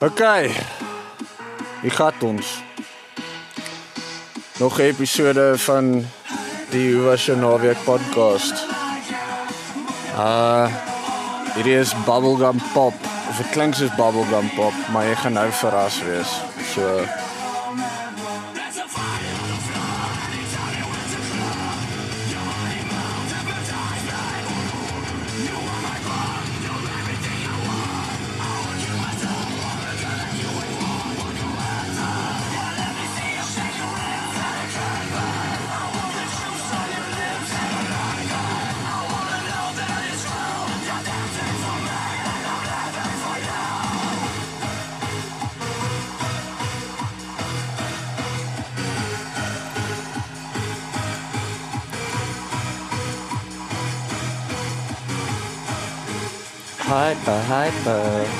OK. Hier gaan ons. Nog 'n episode van die Hoe was jou naweek podcast. Uh hierdie is bubblegum pop. Of dit klink soos bubblegum pop, maar jy gaan nou verras wees. So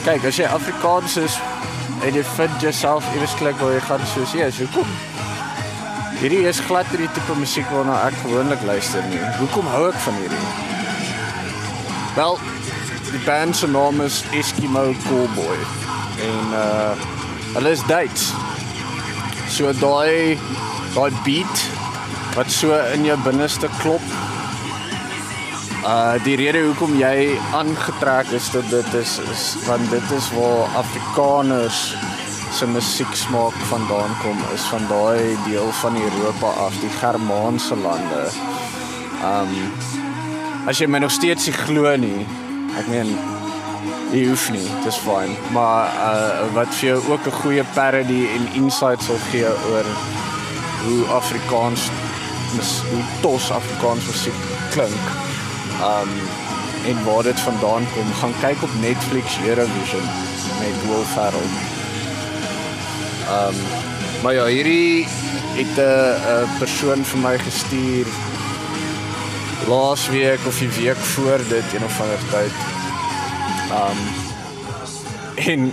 Kyk, as jy Afrikaans is en jy vind jouself iewers klik waar jy gaan soos jy is, hoekom? Hierdie is glad nie die tipe musiek waarna ek gewoonlik luister nie. Hoekom hou ek van hierdie? Wel, die band se naam is Eskimo Callboy en uh hulle is Duits. So daai daai beat wat so in jou binneste klop Uh die rede hoekom jy aangetrek is tot dit is is want dit is waar Afrikaners se musiek smaak vandaan kom is van daai deel van Europa af, die Germaanse lande. Um as jy my nog steeds nie glo nie, ek meen jy hoef nie, dis fyn, maar uh wat vir jou ook 'n goeie parody en insight sal gee oor hoe Afrikaans mis, hoe tos Afrikaans musiek klink um en waar dit vandaan kom, gaan kyk op Netflix Eurovision met Will Ferrell. Um maar ja, hierdie het 'n 'n persoon vir my gestuur laas week of die week voor dit een of ander tyd. Um en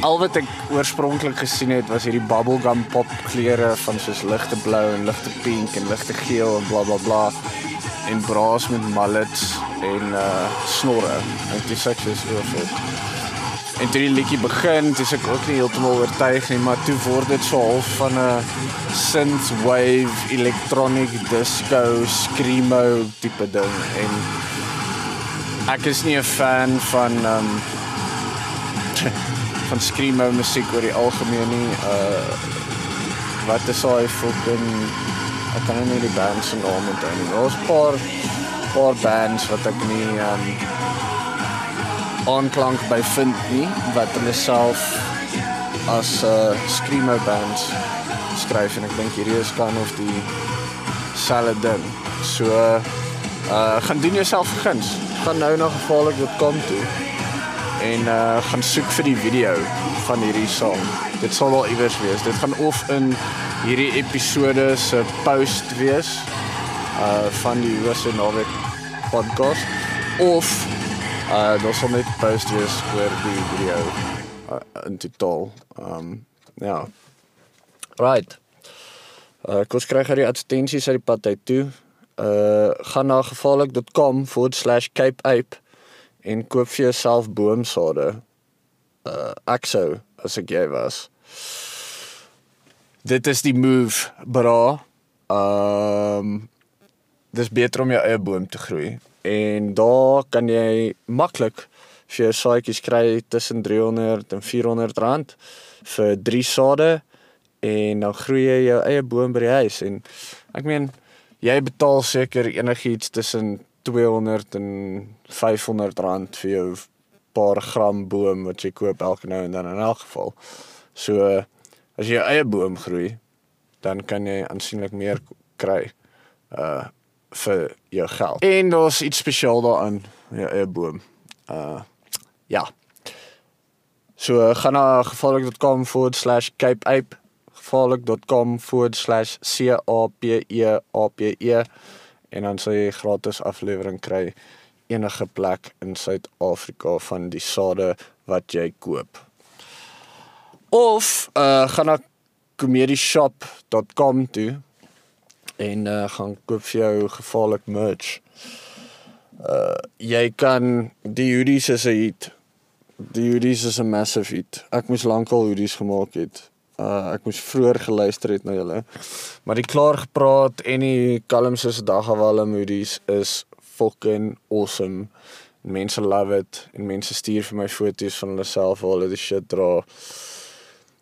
al wat ek oorspronklik gesien het was hierdie bubblegum pop kleure van soos ligte blou en ligte pink en ligte geel en blablabla. Bla, bla en braas met mullets en uh snorre. Ek dis ek is oorvol. En toe die liedjie begin, dis ek ook nie heeltemal oortuig nie, maar toe word dit so half van 'n synth wave, electronic disco, screamo tipe ding en ek is nie 'n fan van um van screamo musiek oor die algemeen nie. Uh wat is daai fucking ek kan nie die band se naam onthou nie. Daar's 'n paar paar bands wat ek nie um aanklank by vind nie wat hulle self as 'n uh, screamo bands skryf en ek dink hierdie is kan of die selfde ding. So uh gaan doen jouself guns. Gaan nou na gevaarlik.com toe en uh gaan soek vir die video van hierdie song. Dit sal wel iewers wees. Dit gaan of in hierdie episode se post wees uh van die Hoëse Naweek podcast of uh daar sal net post wees oor die video uh, in totaal. Um ja. Right. Uh kos kry jy die advertensies uit die pad uit toe. Uh gaan na gevaarlik.com/cape ape en koop vir jouself boomsade. Uh ek sou as ek jy was dit is die move bra. Ehm um, dis beter om jou eie boom te groei en daar kan jy maklik vir jou saadjies kry tussen 300 en 400 rand vir drie sade en dan groei jy jou eie boom by die huis en ek meen jy betaal seker enigiets tussen 200 en 500 rand vir jou paar gram boom wat jy koop elke nou en dan in elk geval. So as jy jou eie boom groei, dan kan jy aansienlik meer kry uh vir jou geld. En daar's iets spesiaal daaraan, jou eie boom. Uh ja. So gaan na gevaarlik.com/cape ape gevaarlik.com/cape e en dan sal jy gratis aflewering kry enige plek in Suid-Afrika van die sade wat jy koop of uh gaan na comedieshop.com toe en uh gaan koop vir jou gevaarlik merch. Uh jy kan die hoodies is 'n hit. die hoodies is 'n massive hit. Ek moes lankal hoodies gemaak het. Uh ek moes vroeër geluister het na julle. Maar die klaar gepraat en die kalm soos dagawalm hoodies is fucking awesome. Mense love it en mense stuur vir my foto's van hulle self waar hulle die shit dra.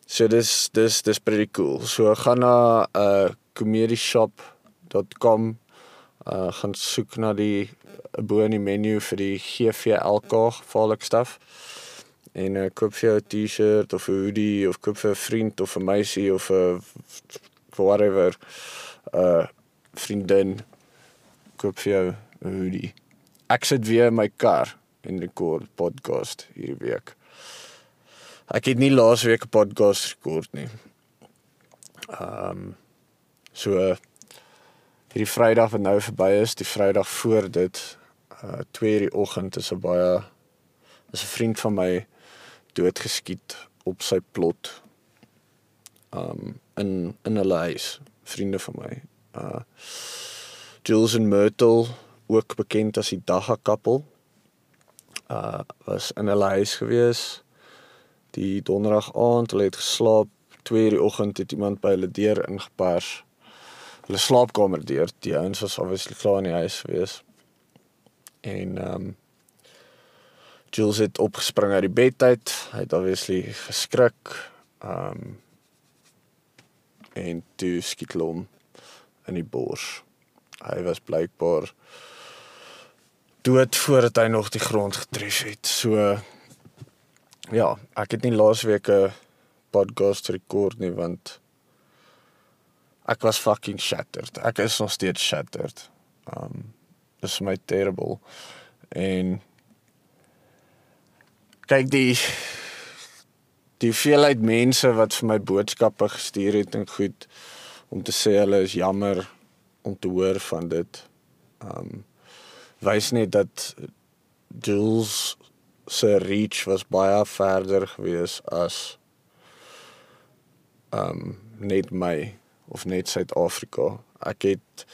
So dis dis dis pretty cool. So gaan na uh comedieshop.com uh gaan soek na die bo in die menu vir die GVLK gevaarlik staf en uh, koop vir jou 'n T-shirt of 'n hoodie of koop vir 'n vriend of 'n meisie of 'n whatever uh vriendin koop vir jou 'n hoodie. Ek sit weer in my kar en rekord podcast hierdie week. Ek het nie laas week 'n podcast rekord nie. Ehm um, so hierdie Vrydag wat nou verby is, die Vrydag voor dit uh 2:00 die oggend is 'n baie is 'n vriend van my doodgeskiet op sy plot. Um in in hulle huis, vriende van my. Uh Jules en Myrtle, ook bekend as die Dagga kappel. Uh was in hulle huis gewees die donderdag aand, hulle het geslaap. 2:00 die oggend het iemand by hulle deur ingepers. Hulle slaapkamer deur. Die ouens was obviously klaar in die huis gewees. En ehm um, Jules het opgespring uit die bed uit. Hy het obviously geskrik. Ehm um, en toe skiet hom in die bors. Hy was blykbaar dood voordat hy nog die grond getref het. So ja, ek het nie laasweek 'n podcast rekord nie want ek was fucking shattered. Ek is nog steeds shattered. Um dis my terrible en kyk die die veelheid mense wat vir my boodskappe gestuur het en goed om te sê hulle is jammer om te hoor van dit. Um wys net dat Jules se reach was baie verder gewees as um net my of net Suid-Afrika. Ek het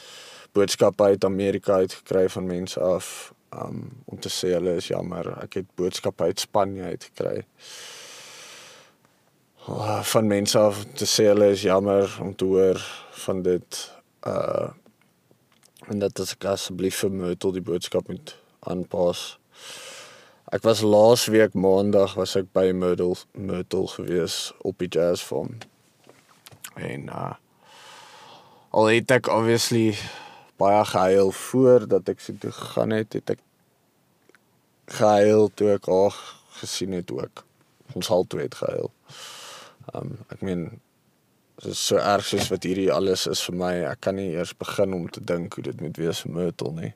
boodskappe uit Amerika uitgekry van mense af um, om te sê hulle is jammer. Ek het boodskappe uit Spanje uitgekry. Uh, van mense af te sê hulle is jammer om te hoor van dit uh en dat as ek asseblief vir Myrtle die boodskap moet aanpas. Ek was laas week maandag was ek by Myrtle Myrtle gewees op die jazz farm. En uh al het ek obviously baie gehuil voordat ek so toe gegaan het, het ek gehuil toe ek haar gesien het ook. Ons al twee het gehuil. Um ek meen dit is so erg soos wat hierdie alles is vir my. Ek kan nie eers begin om te dink hoe dit moet wees vir Myrtle nie.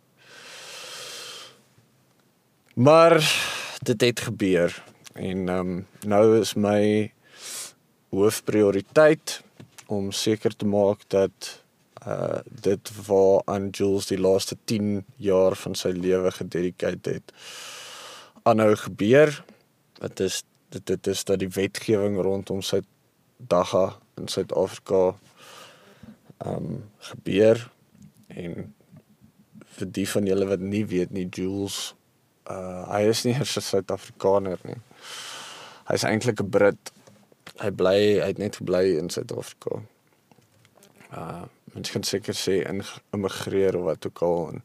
Maar dit het gebeur en um nou is my hoofprioriteit om seker te maak dat uh dit waar aan Jules die laaste 10 jaar van sy lewe gededicate het aanhou gebeur. Dit is dit dit is dat die wetgewing rondom sy dagga in Suid-Afrika um gebeur en vir die van julle wat nie weet nie Jules uh hy is nie 'n Suid-Afrikaner nie. Hy's eintlik 'n Brit. Hy bly hy het net gebly in Suid-Afrika. Uh mens kan seker sê in immigreer of wat ook al en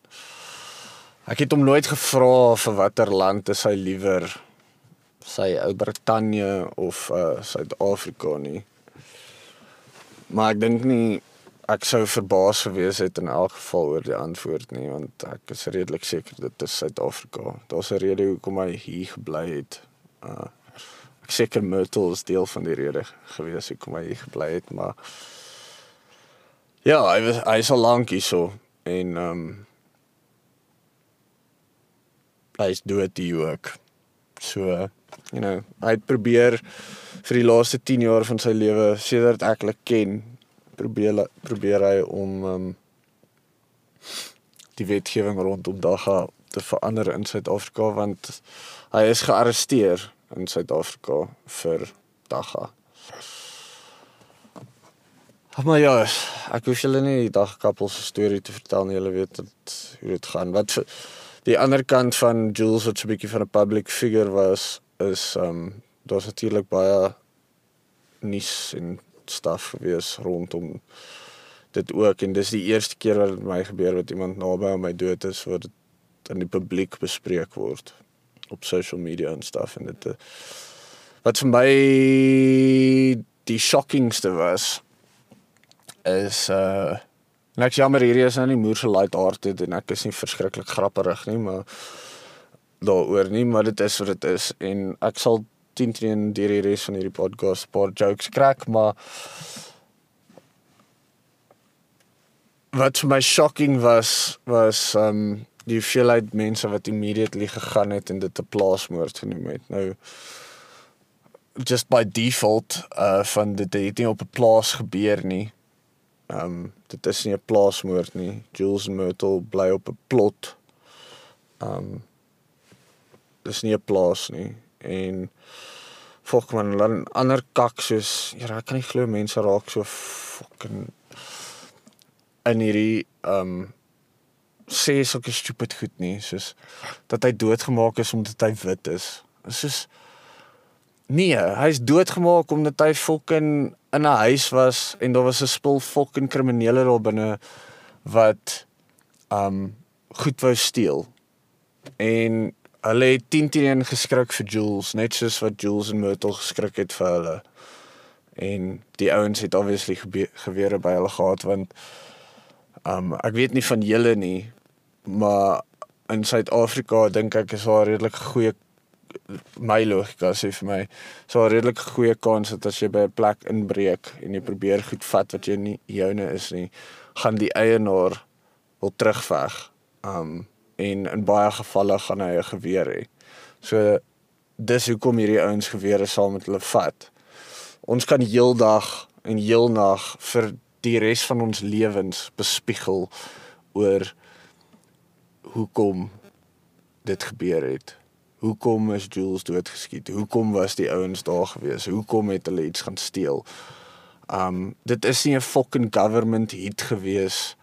ek het hom nooit gevra vir watter land is hy liewer sy ou Brittanje of uh Suid-Afrika nie maar ek dink nie ek sou verbaas gewees het in elk geval oor die antwoord nie want ek is redelik seker dit is Suid-Afrika daar's 'n rede hoekom hy hier gebly het uh ek seker Myrtle is deel van die rede gewees hoekom hy hier gebly het maar Ja, hy was hy is al lank hier so en ehm um, hy is dood die ook. So, you know, hy het probeer vir die laaste 10 jaar van sy lewe sedert ek hulle ken, probeer probeer hy om um, die wetgewing rondom Dagga te verander in Suid-Afrika want hy is gearresteer in Suid-Afrika vir Dagga. Maar ja, ek hoef julle nie die dagkappel se storie te vertel nie. Julle weet dit hoe dit gaan. Wat die ander kant van Jules wat so 'n bietjie van 'n public figure was, is ehm um, daar's natuurlik baie nuus en staf gewees rondom dit ook. En dis die eerste keer wat dit my gebeur wat iemand naby aan my dood is wat dit in die publiek bespreek word op social media en staf. En dit wat vir my die shockingste was is uh en ek jammer hierdie is nou nie moer se light hearted en ek is nie verskriklik grapperig nie maar daaroor nie maar dit is wat dit is. En ek sal 10 teen deur die res van hierdie podcast paar jokes krak maar wat vir my shocking was was um die hoeveelheid mense wat immediately gegaan het en dit 'n plaasmoord genoem het. Nou just by default uh van dit het nie op 'n plaas gebeur nie. Um dit is nie 'n plaasmoord nie. Jules en Myrtle bly op 'n plot. Um dis nie 'n plaas nie en fok man dan ander kak soos ja ek kan nie glo mense raak so fucking in hierdie um sê sulke stupid goed nie soos dat hy doodgemaak is omdat hy wit is. Soos nee, hy's doodgemaak omdat hy fucking in 'n huis was en daar was 'n spul fucking kriminele daar binne wat um goed wou steel. En hulle het 10 teen geskrik vir Jules, net soos wat Jules en Myrtle geskrik het vir hulle. En die ouens het obviously gewere by hulle gehad want um ek weet nie van julle nie, maar in Suid-Afrika dink ek is daar redelik goeie my logika sê vir my so 'n redelik goeie kans dat as jy by 'n plek inbreek en jy probeer goed vat wat jy nie joune is nie, gaan die eienaar wil terugveg. Um en in baie gevalle gaan hy 'n geweer hê. So dis hoekom hierdie ouens gewere saam met hulle vat. Ons kan heeldag en heelnag vir die res van ons lewens bespiegel oor hoekom dit gebeur het. Hoekom is Jules doodgeskiet? Hoekom was die ouens daar gewees? Hoekom het hulle iets gaan steel? Um dit is nie 'n fucking government hit gewees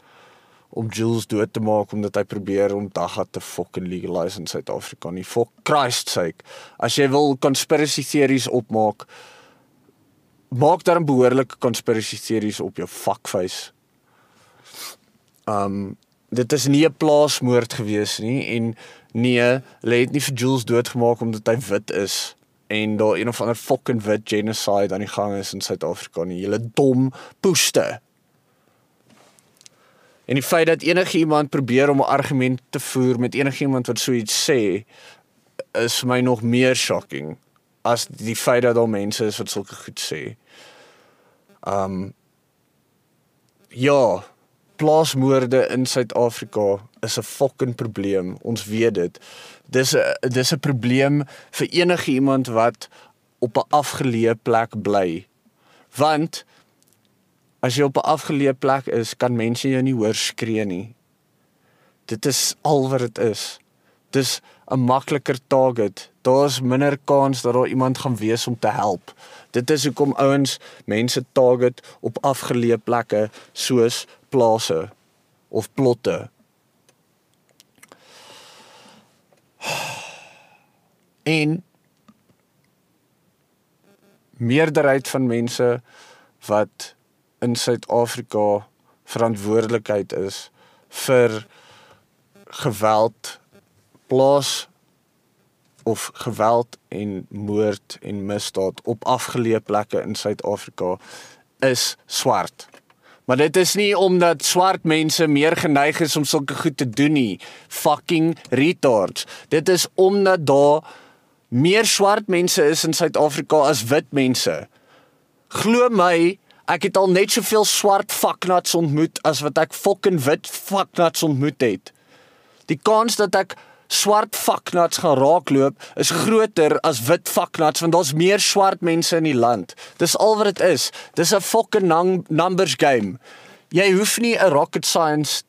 om Jules dood te maak omdat hy probeer om dagga te fucking legalize in Suid-Afrika nie. For Christ sake. As jy wil conspiracy theories opmaak, maak dan behoorlike conspiracy theories op jou fuckface. Um dit is nie 'n plaasmoord gewees nie en nee, hulle het nie vir Jules doodgemaak omdat hy wit is en daar een of ander fucking wit genocide aan die gang is in Suid-Afrika nie. Julle dom poeste. En die feit dat enigiemand probeer om 'n argument te voer met enigiemand wat so iets sê is my nog meer shocking as die feit dat daar mense is wat sulke goed sê. Um ja, plaasmoorde in Suid-Afrika is 'n fucking probleem. Ons weet dit. Dis 'n dis 'n probleem vir enige iemand wat op 'n afgeleë plek bly. Want as jy op 'n afgeleë plek is, kan mense jou nie hoor skree nie. Dit is al wat dit is. Dis 'n makliker target. Daar's minder kans dat daar iemand gaan wees om te help. Dit is hoekom ouens mense target op afgeleë plekke soos plase of plotte. En meerderheid van mense wat in Suid-Afrika verantwoordelikheid is vir geweld plaas of geweld en moord en misdaad op afgeleë plekke in Suid-Afrika is swart. Maar dit is nie omdat swart mense meer geneig is om sulke goed te doen nie. Fucking retards. Dit is omdat daar meer swart mense is in Suid-Afrika as wit mense. Glo my, ek het al net soveel swart fucknuts ontmoet as wat ek fucking wit fucknuts ontmoet het. Die kans dat ek swart fucknuts gaan raakloop is groter as wit fucknuts want daar's meer swart mense in die land. Dis al wat dit is. Dis 'n fucking numbers game. Jy hoef nie 'n rocket science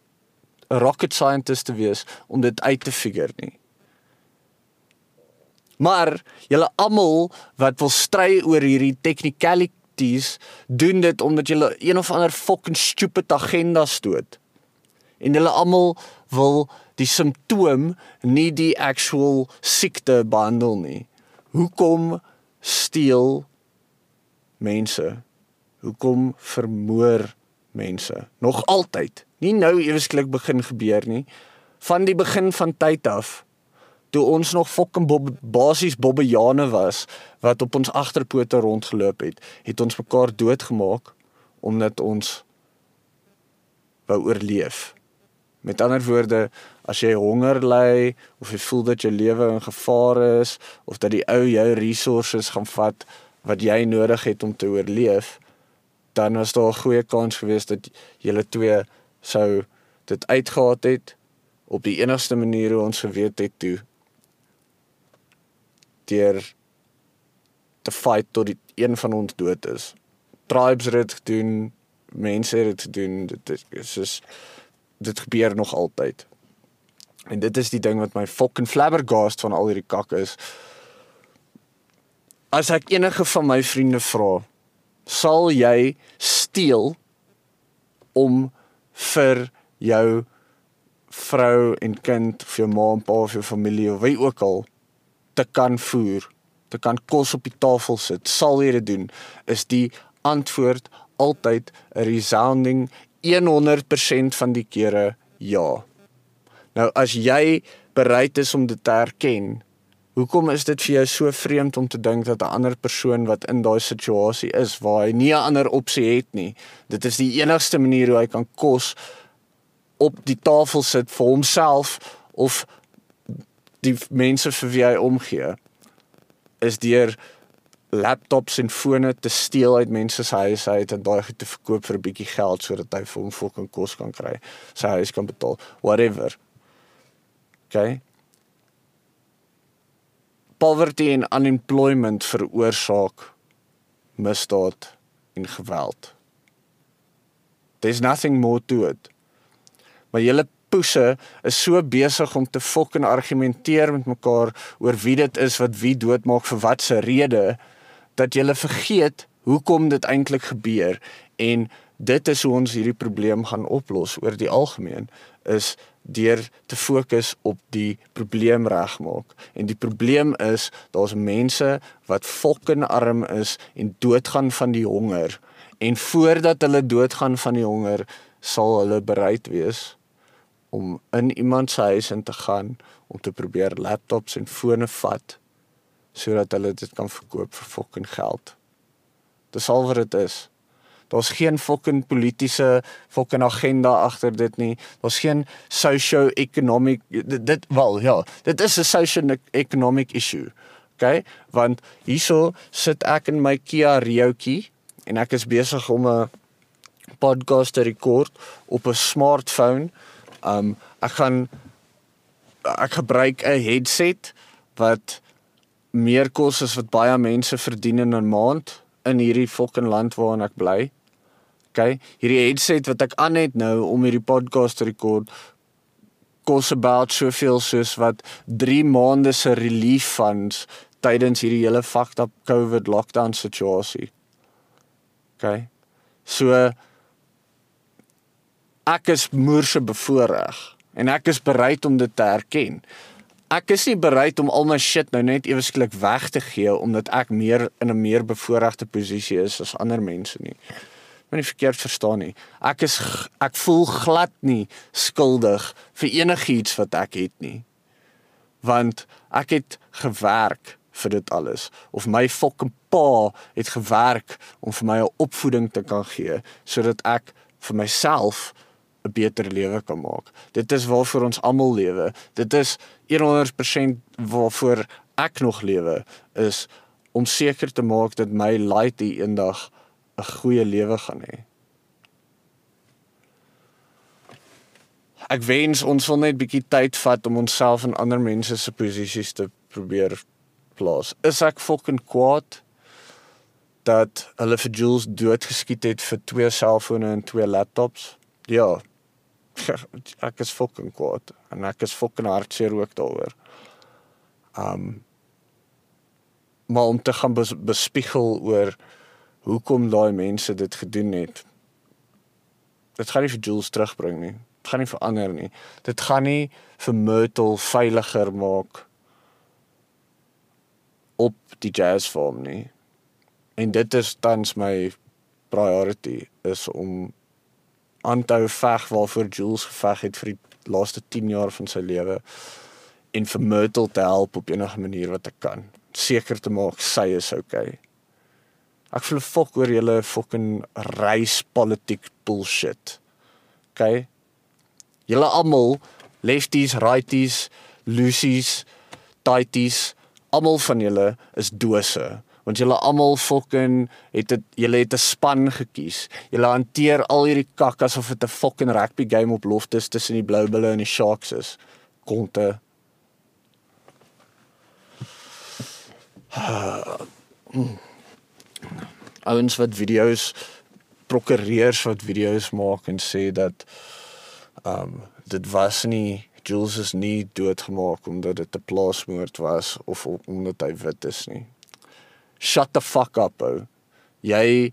'n rocket scientist te wees om dit uit te figure nie. Maar julle almal wat wil stry oor hierdie technicalities doen dit omdat julle een of ander fucking stupid agenda stoot. En julle almal wil die simptoom nie die actual siekte behandel nie. Hoekom steel mense? Hoekom vermoor mense? Nog altyd. Nie nou eweslik begin gebeur nie. Van die begin van tyd af toe ons nog fucking bob, basies bobbejane was wat op ons agterpote rondgeloop het, het ons mekaar doodgemaak omdat ons wou oorleef. Met ander woorde, as jy honger ly of jy voel dat jou lewe in gevaar is of dat die ou jou resources gaan vat wat jy nodig het om te oorleef, dan was daar 'n goeie kans geweest dat julle twee sou dit uitgehaat het op die enigste manier hoe ons geweet het toe deur te fight tot die een van ons dood is. Tribes het dit gedoen, mense het dit gedoen, dit is soos dit gebeur nog altyd. En dit is die ding wat my fucking flabbergast van al hierdie kak is. As ek enige van my vriende vra, sal jy steel om vir jou vrou en kind of jou ma en pa of jou familie of wie ook al te kan voer, te kan kos op die tafel sit, sal jy dit doen? Is die antwoord altyd 'n resounding 100% van die kere ja. Nou as jy bereid is om dit te erken, hoekom is dit vir jou so vreemd om te dink dat 'n ander persoon wat in daai situasie is waar hy nie 'n ander opsie het nie, dit is die enigste manier hoe hy kan kos op die tafel sit vir homself of die mense vir wie hy omgee is deur laptops en fone te steel uit mense se huise uit en daai te verkoop vir 'n bietjie geld sodat hy vir hom fucking kos kan kry. Sy huis kan betaal, whatever. Okay? Poverty en unemployment veroorsaak misdaad en geweld. There's nothing more to it. Maar julle poese is so besig om te fucking argumenteer met mekaar oor wie dit is wat wie doodmaak vir watter rede dat jy vergeet hoekom dit eintlik gebeur. En dit is hoe ons hierdie probleem gaan oplos oor die algemeen is deur te fokus op die probleem regmaak. En die probleem is daar's mense wat fucking arm is en doodgaan van die honger. En voordat hulle doodgaan van die honger sal hulle bereid wees om in iemand se huis in te gaan om te probeer laptops en fone vat sodat hulle dit kan verkoop vir fucking geld. Dis al wat dit is. Daar's geen fucking politieke fucking agenda agter dit nie. Daar's geen socio-economic dit, dit wel ja, dit is 'n socio-economic issue. OK? Want hierso sit ek in my Kia Riootjie en ek is besig om 'n podcast te rekord op 'n smartphone Um ek gaan ek gebruik 'n headset wat meer kos as wat baie mense verdien in 'n maand in hierdie fucking land waarin ek bly. OK, hierdie headset wat ek aan het nou om hierdie podcast te rekord kos about soveel soos wat 3 maande se relief funds tydens hierdie hele fucked up COVID lockdown situasie. OK. So ek is moerse bevoordeel en ek is bereid om dit te erken. Ek is nie bereid om al my shit nou net ewesklik weg te gee omdat ek meer in 'n meer bevoordeelde posisie is as ander mense nie. Moenie verkeerd verstaan nie. Ek is ek voel glad nie skuldig vir enigiets wat ek het nie. Want ek het gewerk vir dit alles of my fucking pa het gewerk om vir my 'n opvoeding te kan gee sodat ek vir myself 'n beter lewe kan maak. Dit is waarvoor ons almal lewe. Dit is 100% waarvoor ek nog lewe is om seker te maak dat my light eendag 'n goeie lewe gaan hê. Ek wens ons wil net bietjie tyd vat om onsself in ander mense se posisies te probeer plaas. Is ek fucking kwaad dat hulle vir Jules doodgeskiet het vir twee selfone en twee laptops? Ja, ek is fucking kwaad en ek is fucking hartseer ook daaroor. Um maar om te gaan bes, bespiegel oor hoekom daai mense dit gedoen het. Dit gaan nie vir Jules terugbring nie. Dit gaan nie verander nie. Dit gaan nie vir Myrtle veiliger maak op die jazz farm nie. En dit is tans my priority is om aan te hou veg waarvoor Jules geveg het vir die laaste 10 jaar van sy lewe en vir Myrtle te help op enige manier wat ek kan. Seker te maak sy is okay. Ek voel fok oor julle fucking reispolitiek bullshit. Okay? Julle almal, lefties, righties, loosies, tighties, almal van julle is dose want julle almal fucking het dit julle het 'n span gekies. Julle hanteer al hierdie kak asof dit 'n fucking rugby game op lof is tussen die Blou Bulle en die Sharks is. Konte. ouens wat video's prokureurs wat video's maak en sê dat um dit was nie Jules is nie doodgemaak omdat dit 'n plaasmoord was of omdat hy wit is nie. Shut the fuck up ou. Jy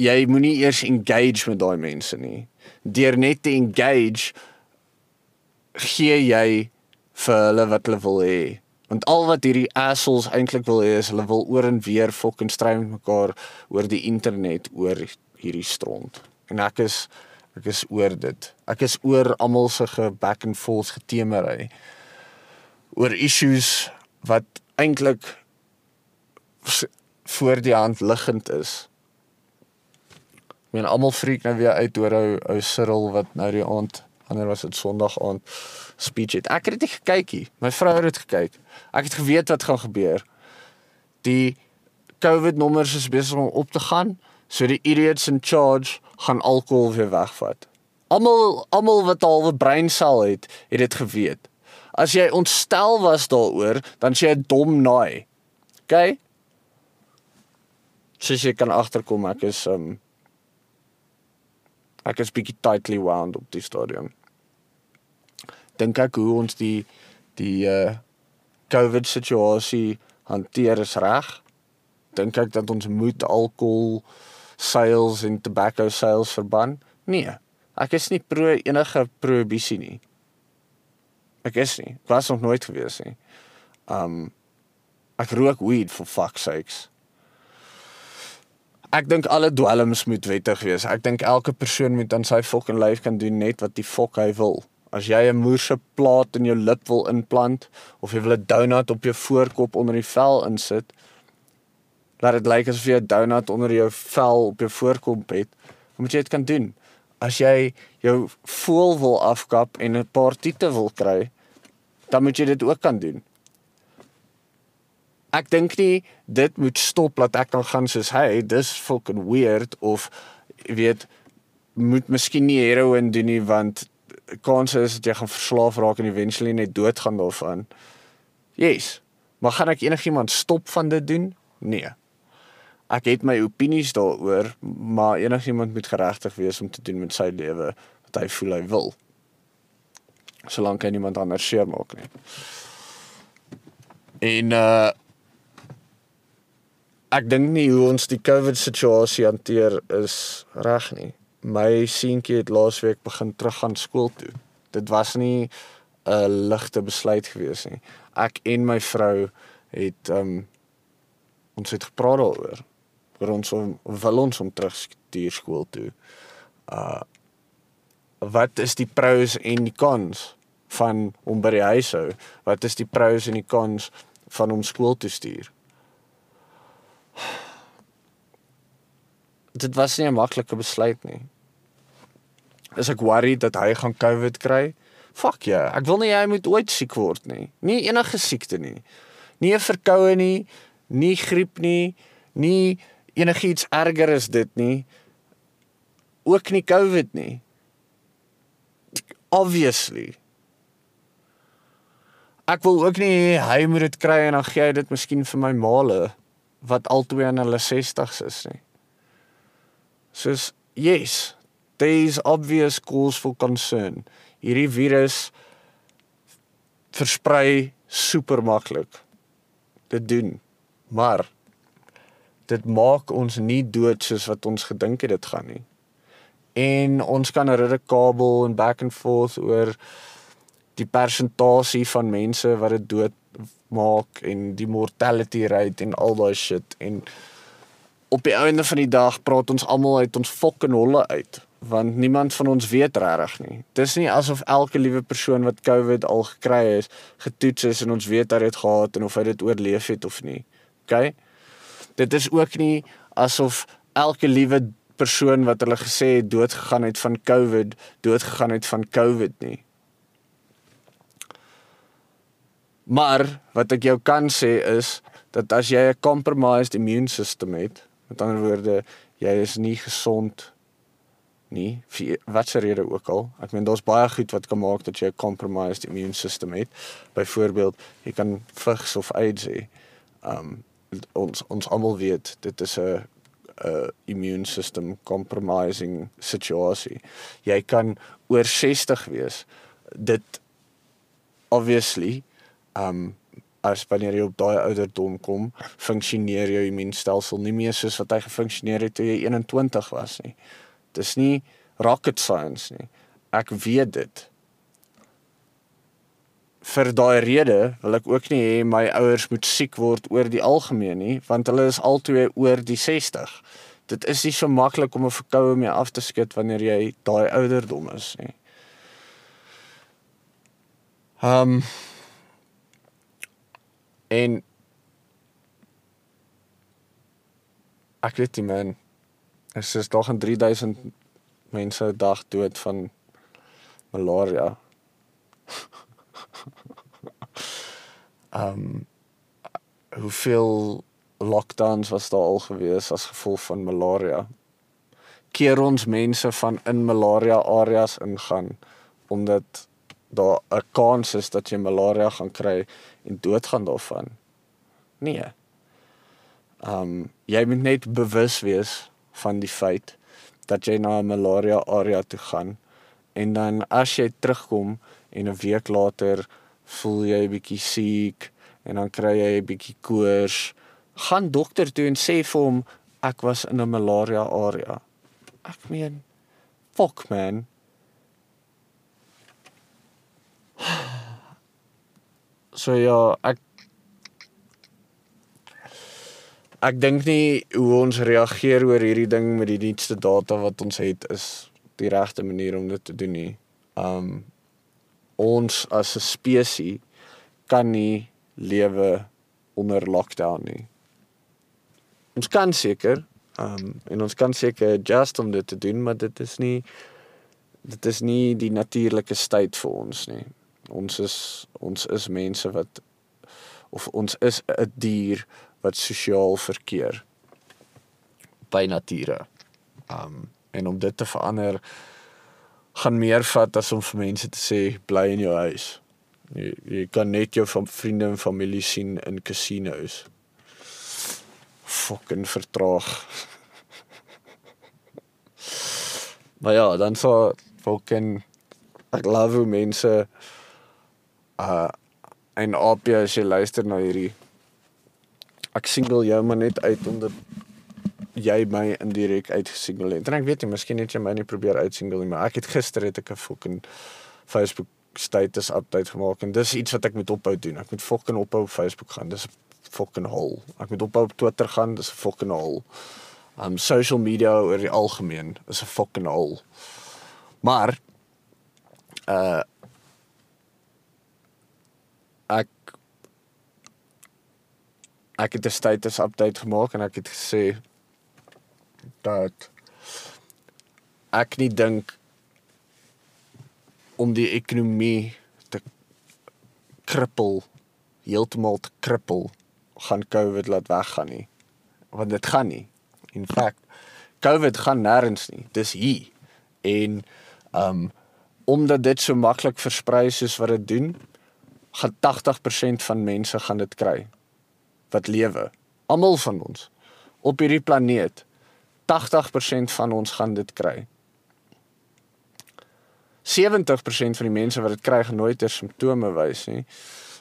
jy moenie eers engage met daai mense nie. Deur net te engage gee jy vir hulle wat hulle wil hê. Want al wat hierdie assholes eintlik wil hê is hulle wil oor en weer fucking stry met mekaar oor die internet oor hierdie stront. En ek is ek is oor dit. Ek is oor almal se ge back and forth getemery oor issues wat eintlik voor die hand liggend is. Ek meen almal freak nou weer uit oor ou ou Cyril wat nou die aand, wanneer was dit Sondag aand speech het. Ek het dit gekyk hier. My vrou het dit gekyk. Ek het geweet wat gaan gebeur. Die COVID nommers is besig om op te gaan, so die idiots in charge gaan alkohol weer wegvat. Almal almal wat al 'n breinsel het, het dit geweet. As jy ontstel was daaroor, dan sê jy dom naai. OK? Sies jy kan agterkom ek is um ek is bietjie tightly wound op die stadium dink ek hoe ons die die uh COVID situasie hanteer is reg. Dink ek dat ons moet alkohol sales en tobacco sales verban? Nee. Ek is nie pro enige prohibisie nie. Ek is nie. Ek was nog nooit gewees nie. Um ek rook weed for fuck sakes. Ek dink alle dwelms moet wettig wees. Ek dink elke persoon moet aan sy fucking lyf kan doen net wat die fuck hy wil. As jy 'n moerse plaat in jou lip wil inplant of jy wil 'n donut op jou voorkop onder die vel insit, laat dit lyk asof jy 'n donut onder jou vel op jou voorkop het, moet jy dit kan doen. As jy jou voel wil afkap en 'n paar tiete wil kry, dan moet jy dit ook kan doen. Ek dink nie dit moet stop dat ek kan gaan soos hy, dis fucking weird of weet moet miskien nie heroin doen nie want kanse is dat jy gaan verslaaf raak en eventually net doodgaan daarvan. Yes. Maar gaan ek enigiemand stop van dit doen? Nee. Ek het my opinies daaroor, maar enigiemand moet geregtig wees om te doen met sy lewe wat hy voel hy wil. Solank hy niemand anders seer maak nie. En uh ek dink nie hoe ons die COVID situasie hanteer is reg nie my seentjie het laasweek begin terug gaan skool toe. Dit was nie 'n ligte besluit gewees nie. Ek en my vrou het um ons het gepraat daaroor. oor ons om, wil ons om terug stuur skool toe. Uh wat is die pros en die cons van om by die huis hou? Wat is die pros en die cons van om skool toe stuur? Dit was nie 'n maklike besluit nie is ek worried dat hy gaan COVID kry. Fuck ja, yeah. ek wil nie hy moet ooit siek word nie. Nie enige siekte nie. Nie 'n verkoue nie, nie griep nie, nie enigiets erger as dit nie. Ook nie COVID nie. Obviously. Ek wil ook nie hy moet dit kry en dan gee hy dit miskien vir my maale wat albei in hulle 60's is nie. Soos yes, there is obvious cause for concern. Hierdie virus versprei super maklik. Dit doen. Maar dit maak ons nie dood soos wat ons gedink het dit gaan nie. En ons kan 'n redekabel en back and forth oor die persentasie van mense wat dit dood maak en die mortality rate en al daai shit en op die einde van die dag praat ons almal uit ons fucking holle uit want niemand van ons weet regtig nie. Dis nie asof elke liewe persoon wat COVID al gekry het, getoets is en ons weet hy het gehad en of hy dit oorleef het of nie. OK? Dit is ook nie asof elke liewe persoon wat hulle gesê het dood gegaan het van COVID, dood gegaan het van COVID nie. Maar wat ek jou kan sê is dat as jy 'n compromised immune system het, met ander woorde, jy is nie gesond nie vir watse rede ook al. Ek meen daar's baie goed wat kan maak dat jy 'n compromised immune system het. Byvoorbeeld, jy kan vigs of AIDS hê. Um ons ons almal weet dit is 'n 'n immune system compromising situasie. Jy kan oor 60 wees. Dit obviously um as wanneer jy op daai ouderdom kom, funksioneer jou immuunstelsel nie meer soos wat hy gefunksioneer het toe jy 21 was nie. Dis nie rocket science nie. Ek weet dit. Vir daai rede wil ek ook nie hê my ouers moet siek word oor die algemeen nie, want hulle is altoe oor die 60. Dit is nie so maklik om 'n verkoue mee af te skud wanneer jy daai ouderdom is nie. Ehm um, en ek weet nie man is tog 'n 3000 mense 'n dag dood van malaria. Ehm um, hoeveel lockdowns was daar al gewees as gevolg van malaria? Keer ons mense van in malaria areas ingaan omdat daar 'n kans is dat jy malaria gaan kry en doodgaan daarvan. Nee. Ehm um, jy moet net bewus wees van die feit dat jy na 'n malaria area toe gaan en dan as jy terugkom en 'n week later voel jy 'n bietjie siek en dan kry jy 'n bietjie koors gaan dokter toe en sê vir hom ek was in 'n malaria area ek meen fuck man so ja ek ek dink nie hoe ons reageer oor hierdie ding met die nuutste data wat ons het is die regte manier om dit te doen nie. Um ons as 'n spesies kan nie lewe onder lockdown nie. Ons kan seker um en ons kan seker just om dit te doen, maar dit is nie dit is nie die natuurlike staat vir ons nie. Ons is ons is mense wat of ons is 'n dier wat sosiaal verkeer by nature. Um en om dit te verander gaan meer vat as om vir mense te sê bly in jou huis. Jy, jy kan net jou van vriende en familie sien in casinos. Fucking vertraag. maar ja, dan so fucking ek love hoe mense uh en jy as jy luister na hierdie ek single jou maar net uit omdat jy my indirek uitgesingle het. En ek weet jy, miskien het jy my nie probeer uitsingle nie, maar ek het gister het ek 'n fucking Facebook status update gemaak en dis iets wat ek moet ophou doen. Ek moet fucking ophou op Facebook gaan. Dis 'n fucking hol. Ek moet ophou op Twitter gaan. Dis 'n fucking hol. Um social media oor die algemeen is 'n fucking hol. Maar uh ek ek het 'n status update gemaak en ek het gesê dat ek nie dink om die ekonomie te krippel heeltemal te krippel gaan COVID laat weggaan nie. Want dit gaan nie. In feite COVID gaan nêrens nie. Dis hier. En um omdat dit so maklik versprei soos wat dit doen gaan 80% van mense gaan dit kry wat lewe. Almal van ons op hierdie planeet 80% van ons gaan dit kry. 70% van die mense wat dit kry gaan nooit ter simptome wys nie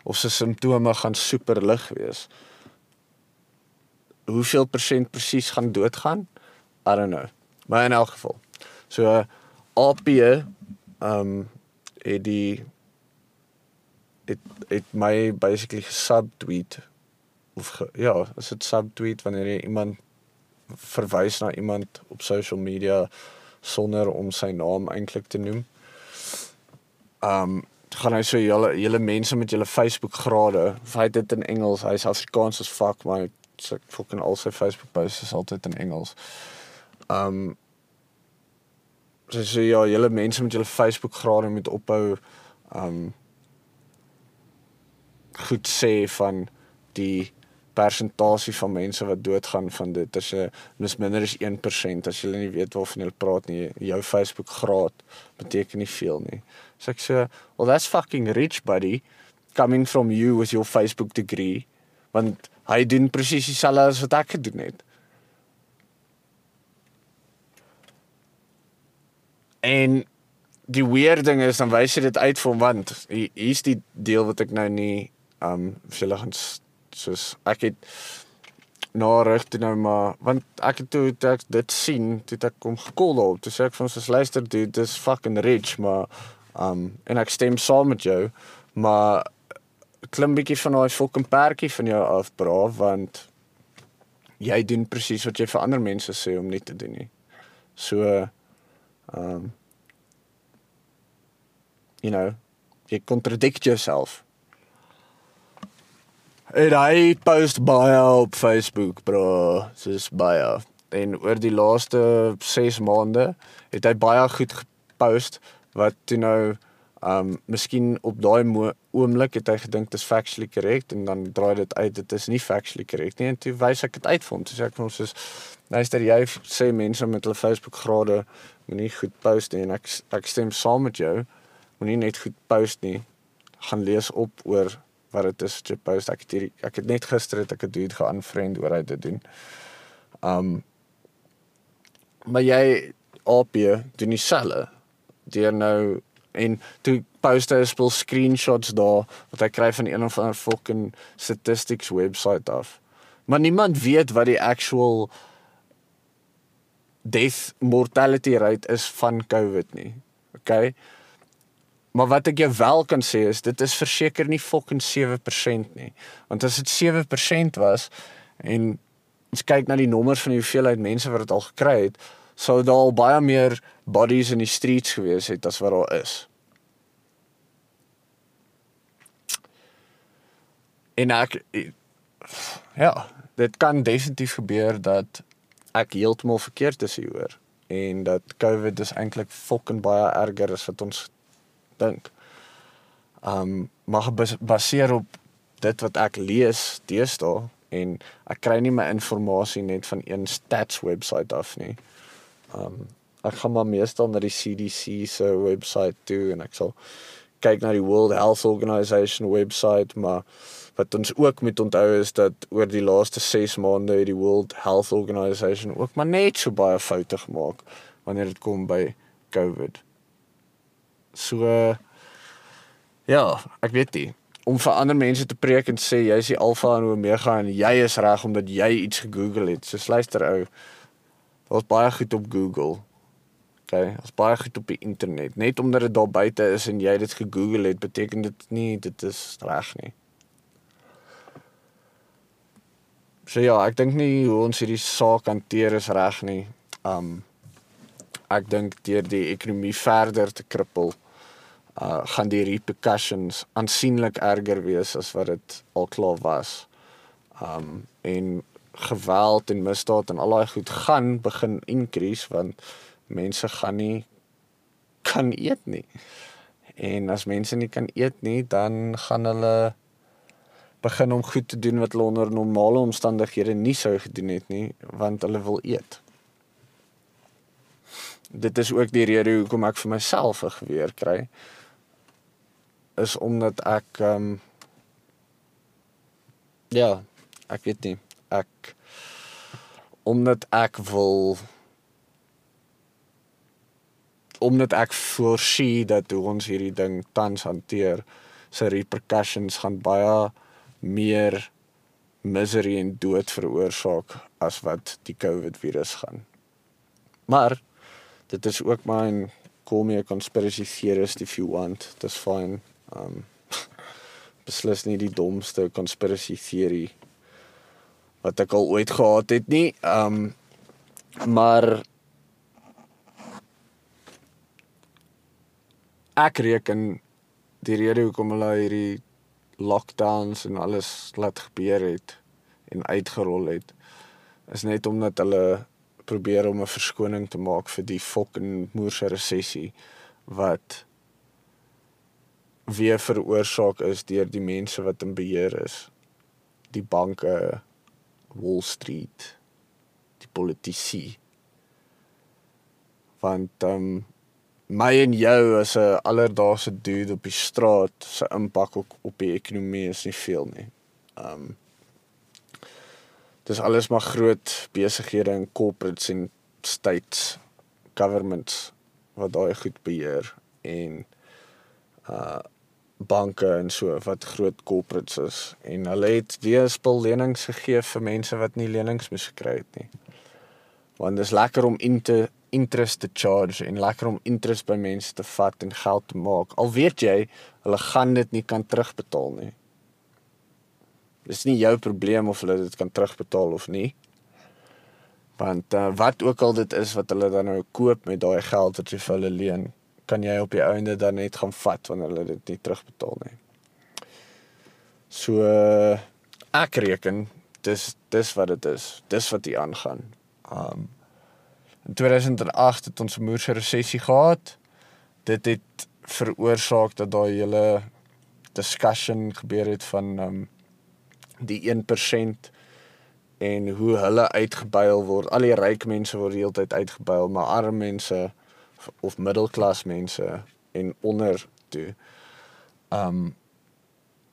of se simptome gaan super lig wees. Hoeveel persent presies gaan doodgaan? I don't know. Maar in elk geval. So AP ehm um, het die het het my basically gesubtweet of ge, ja, is dit subtweet wanneer jy iemand verwys na iemand op social media sonder om sy naam eintlik te noem. Um gaan hy so julle julle mense met julle Facebook grade, hy dit in Engels, hy's Afrikaans as fuck, maar so fucking al sy Facebook posts is altyd in Engels. Um so so ja, julle mense met julle Facebook grade moet ophou um goed sê van die persentasie van mense wat doodgaan van dit as jy mis minder as 1% as jy nie weet waarvan jy praat nie jou Facebook graad beteken nie veel nie. So ek sê well that's fucking rich buddy. Coming from you with your Facebook degree want hy doen presies dieselfde as wat ek gedoen het. En die weird ding is dan wys jy dit uit vir want hier's die deel wat ek nou nie um vir hulle gaan soos ek het na rig toe nou maar want ek het toe ek dit sien toe ek kom gekol op toe sê ek van soos luister dude dis fucking rich maar um en ek stem saam met jou maar klim bietjie van daai fucking perkie van jou af bra want jy doen presies wat jy vir ander mense sê om nie te doen nie. So um you know jy contradict yourself En hy post baie op Facebook, bro. Dis baie. En oor die laaste 6 maande het hy baie goed gepost wat toe nou um miskien op daai oomblik het hy gedink dit is factually correct en dan draai dit uit. Dit is nie factually correct nie. En toe wys ek dit uit vir hom. Toe sê ek vir hom soos luister jy sê mense met hulle Facebook grade moenie goed post nie en ek ek stem saam met jou. Moenie net goed post nie. Gaan lees op oor wat dit is jy post ek het hier, ek het net gister het ek 'n dude geaanvriend oor hy dit doen. Um maar jy op jy doen nie selle deur nou en toe post hy spul screenshots daar wat hy kry van een of ander fucking statistics website af. Maar niemand weet wat die actual death mortality rate is van COVID nie. Okay? Maar wat ek jou wel kan sê is dit is verseker nie fucking 7% nie. Want as dit 7% was en ons kyk na die nommers van die hoeveelheid mense wat dit al gekry het, sou daar al baie meer bodies in die streets gewees het as wat daar is. En ek ja, dit kan definitief gebeur dat ek heeltemal verkeerd is hieroor en dat COVID is eintlik fucking baie erger as wat ons dink. Um maar gebaseer op dit wat ek lees deesdae en ek kry nie my inligting net van een stats website af nie. Um ek gaan maar meestal na die CDC se website toe en ek sal kyk na die World Health Organization website maar wat ons ook moet onthou is dat oor die laaste 6 maande het die World Health Organization ook maar net so baie foute gemaak wanneer dit kom by COVID. So ja, ek weet nie om vir ander mense te preek en sê jy is die alfa en omega en jy is reg omdat jy iets gegoogel het. So luister ou. Daar's baie goed op Google. OK, daar's baie goed op die internet. Net omdat dit daar buite is en jy dit gegoogel het, beteken dit nie dit is reg nie. So ja, ek dink nie hoe ons hierdie saak hanteer is reg nie. Um ek dink deur die ekonomie verder te krippel uh gaan die repercussions aansienlik erger wees as wat dit al klaar was. Um en geweld en misdaad en al daai goed gaan begin increase want mense gaan nie kan eet nie. En as mense nie kan eet nie, dan gaan hulle begin om goed te doen wat hulle onder normale omstandighede nie sou gedoen het nie, want hulle wil eet. Dit is ook die rede hoekom ek vir myself 'n geweer kry is omdat ek ehm um, ja, ek weet nie. Ek omdat ek wil omdat ek voorsien dat hoe ons hierdie ding tans hanteer, se repercussions gaan baie meer misery en dood veroorsaak as wat die COVID virus gaan. Maar dit is ook my call me a conspiracy theorist if you want. That's fine. Um beslis nie die domste conspiracy theory wat ek al ooit gehad het nie. Um maar ek reken die rede hoekom hulle hierdie lockdowns en alles laat gebeur het en uitgerol het is net omdat hulle probeer om 'n verskoning te maak vir die fucking moerse resessie wat weer veroorsaak is deur die mense wat in beheer is. Die banke, Wall Street, die politici. Want ehm um, my en jou as 'n alledaagse dude op die straat se impak op, op die ekonomie is nie veel nie. Ehm um, dis alles maar groot besighede en corporates en states governments wat daai goed beheer en uh banke en so wat groot corporates is en hulle het weer spul lenings gegee vir mense wat nie lenings moes gekry het nie. Want dit is lekker om in te interest te charge en lekker om interest by mense te vat en geld te maak. Al weet jy hulle gaan dit nie kan terugbetaal nie. Dis nie jou probleem of hulle dit kan terugbetaal of nie. Want uh, wat ook al dit is wat hulle dan nou koop met daai geld wat jy vir hulle leen, kan jy op die einde dan net gaan vat wanneer hulle dit nie terugbetaal nie. So ek reken dis dis wat dit is. Dis wat hier aangaan. Um in 2008 het ons 'n moerse resessie gehad. Dit het veroorsaak dat daai hele discussion gebeur het van um die 1% en hoe hulle uitgebuil word. Al die ryk mense word heeltyd uitgebuil, maar arme mense of middelklas mense en onder toe. Um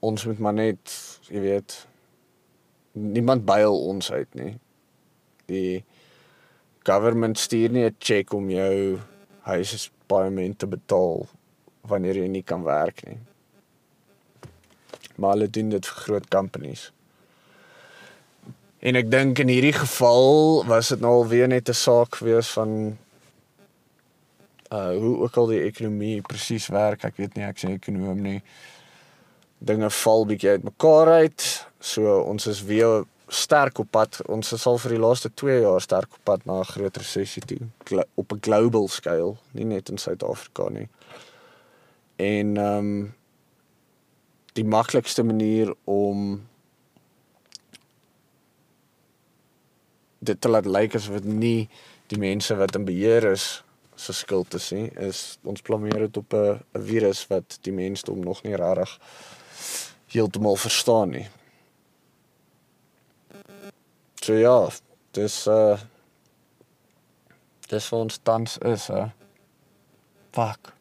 ons moet maar net, jy weet, niemand byl ons uit nie. Die government stuur nie 'n cheque om jou huispaaiement te betaal wanneer jy nie kan werk nie. Maar hulle doen dit vir groot companies. En ek dink in hierdie geval was dit nou alweer net 'n saak gewees van uh hoe ook al die ekonomie presies werk, ek weet nie ek sê ekonom nie. Dinge val bietjie uit mekaar uit. So ons is weer sterk op pad. Ons is al vir die laaste 2 jaar sterk op pad na 'n groot resessie toe op 'n global skaal, nie net in Suid-Afrika nie. En ehm um, die maklikste manier om dit te laat lyk asof dit nie die mense wat in beheer is se skuld is nie is ons blameer dit op 'n virus wat die mensdom nog nie regtig heeltemal verstaan nie. So ja, dis uh dis ons tans is hè. Fuck.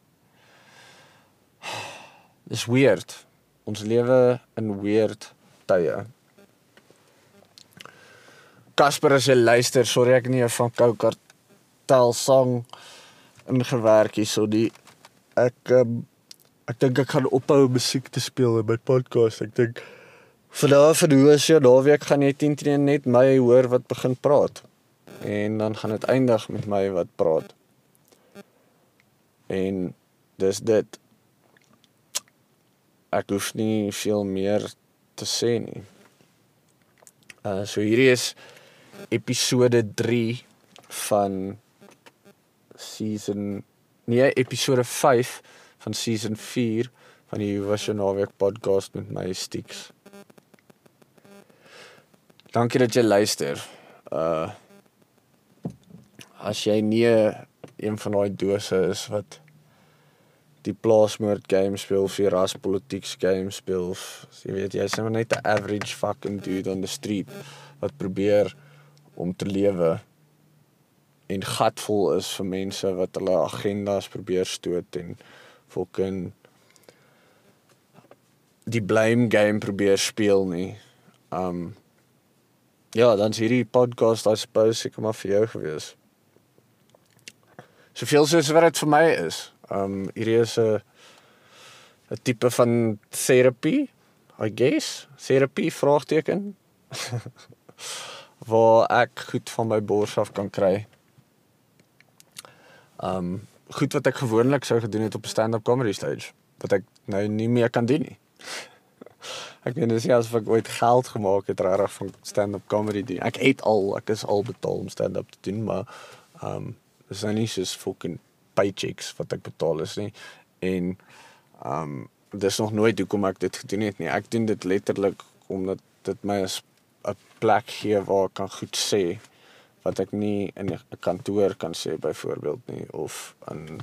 Dis weird. Ons lewe in weird tye. Casper as jy luister, sorry ek nie van Kou Kartel sang ingewerk hier so die ek um, ek dink ek gaan ophou musiek te speel in my podcast. Ek dink vanaf vir hoe is jy naweek gaan jy teen teen net my hoor wat begin praat. En dan gaan dit eindig met my wat praat. En dis dit. Ek hoef nie veel meer te sê nie. Uh so hierdie is episode 3 van season nee, episode 5 van season 4 van die Vision Naweek podcast met my Stix. Dankie dat jy luister. Uh as jy nie een van daai dose is wat die plaasmoord game speel of die raspolitiek game speel, jy weet jy's net 'n average fucking dude on the street wat probeer om te lewe en gatvol is vir mense wat hulle agendas probeer stoot en fucking die blame game probeer speel nie. Um ja, dan's hierdie podcast I suppose ek maar vir jou gewees. Soveel soos wat dit vir my is. Um hierdie is 'n 'n tipe van terapie, I guess. Terapie vraagteken. waar ek goed van my bors af kan kry. Um goed wat ek gewoonlik sou gedoen het op 'n stand-up comedy stage wat ek nou nie meer kan doen nie. ek weet dis nie asof ek ooit geld gemaak het regtig van stand-up comedy doen. Ek het al, ek is al betaal om stand-up te doen, maar ehm um, dis nou nie soos fucking paychecks wat ek betaal is nie. En ehm um, dis nog nooit hoekom ek dit gedoen het nie. Ek doen dit letterlik omdat dit my 'n plek gee waar ek kan goed sê wat ek nie in 'n kantoor kan sê byvoorbeeld nie of in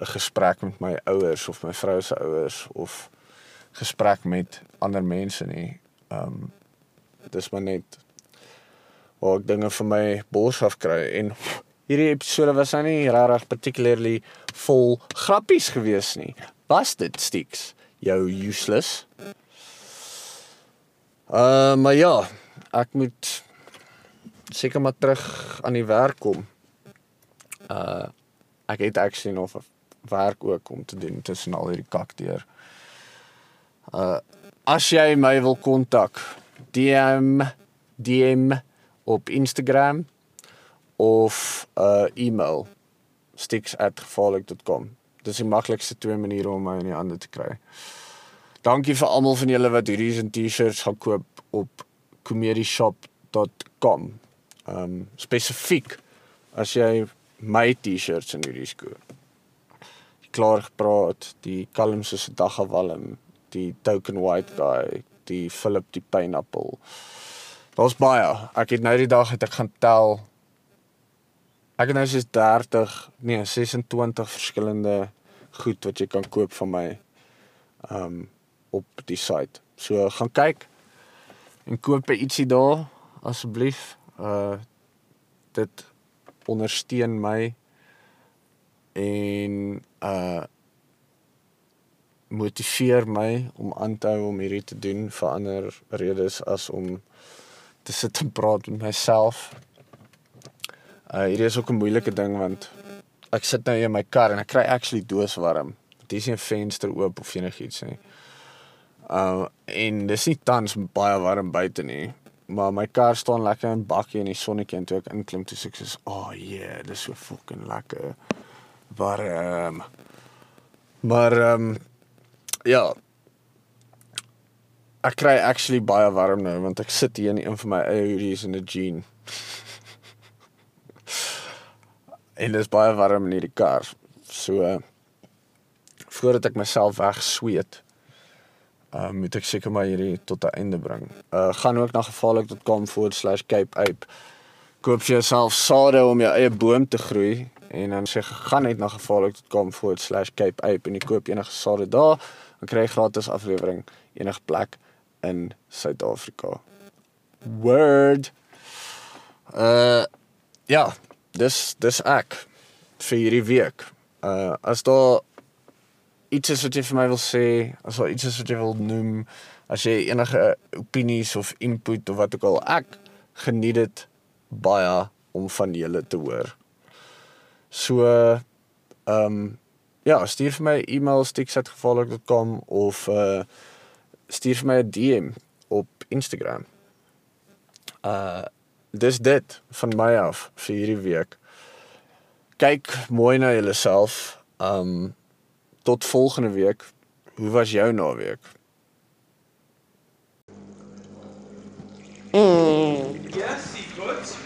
'n gesprek met my ouers of my vrou se ouers of gesprek met ander mense nie. Ehm um, dis maar net waar ek dinge vir my bors af kry en hierdie episode was nou nie regtig particularly vol grappies gewees nie. Was dit sticks jou useless? Uh maar ja, ek moet seker maar terug aan die werk kom. Uh ek het actually nog werk ook om te doen tussen al hierdie kakteer. Uh as jy my wil kontak, DM DM op Instagram of uh e-mail sticks@gevaarlik.com. Dis die maklikste twee maniere om my in die hande te kry. Dankie vir almal van julle wat hierdie T-shirts gaan koop op comedieshop.com. Um, spesifiek as jy my T-shirts in hierdie skoor. Klaar gepraat, die Kalms se daggewalm, die Token White Guy, die Philip die Pineapple. Daar's baie. Ek het nou die dag het ek gaan tel. Ek het nou soos 30, nee, 26 verskillende goed wat jy kan koop van my. Um, op die site. So gaan kyk en koop ietsie daar asseblief. Uh dit ondersteun my en uh motiveer my om aan te hou om hierdie te doen vir ander redes as om te sit en praat met myself. Uh hierdie is ook 'n moeilike ding want ek sit nou in my kar en ek kry actually dooswarm. Dit is nie 'n venster oop of enigiets nie. Uh en dis nie tans baie warm buite nie, maar my kar staan lekker in bakkie in die sonnetjie en toe ek inklim toe sê ek soos, "Oh yeah, dis so fucking lekker." Warm. Maar ehm um, ja. Ek kry actually baie warm nou want ek sit hier in een van my hoodies in 'n jean. en dit is baie warm in hierdie kar. So voordat ek myself wegsweet uh, moet ek seker maar hierdie tot 'n einde bring. Uh gaan ook na gevaarlik.com/cape ape. Koop vir jouself sade om jou eie boom te groei en dan sê gaan net na gevaarlik.com/cape ape en jy koop enige sade daar, dan kry gratis aflewering enige plek in Suid-Afrika. Word. Uh ja, dis dis ek vir hierdie week. Uh as daar iets is wat jy vir my wil sê, as daar iets is wat jy wil noem, as jy enige opinies of input of wat ook al, ek geniet dit baie om van julle te hoor. So ehm um, ja, stuur vir my e-mail stiksatgevaarlik.com of uh stuur vir my 'n DM op Instagram. Uh dis dit van my af vir hierdie week. Kyk mooi na jouself. Um tot volgende week. Hoe was jou naweek? Mm. Yes, goed.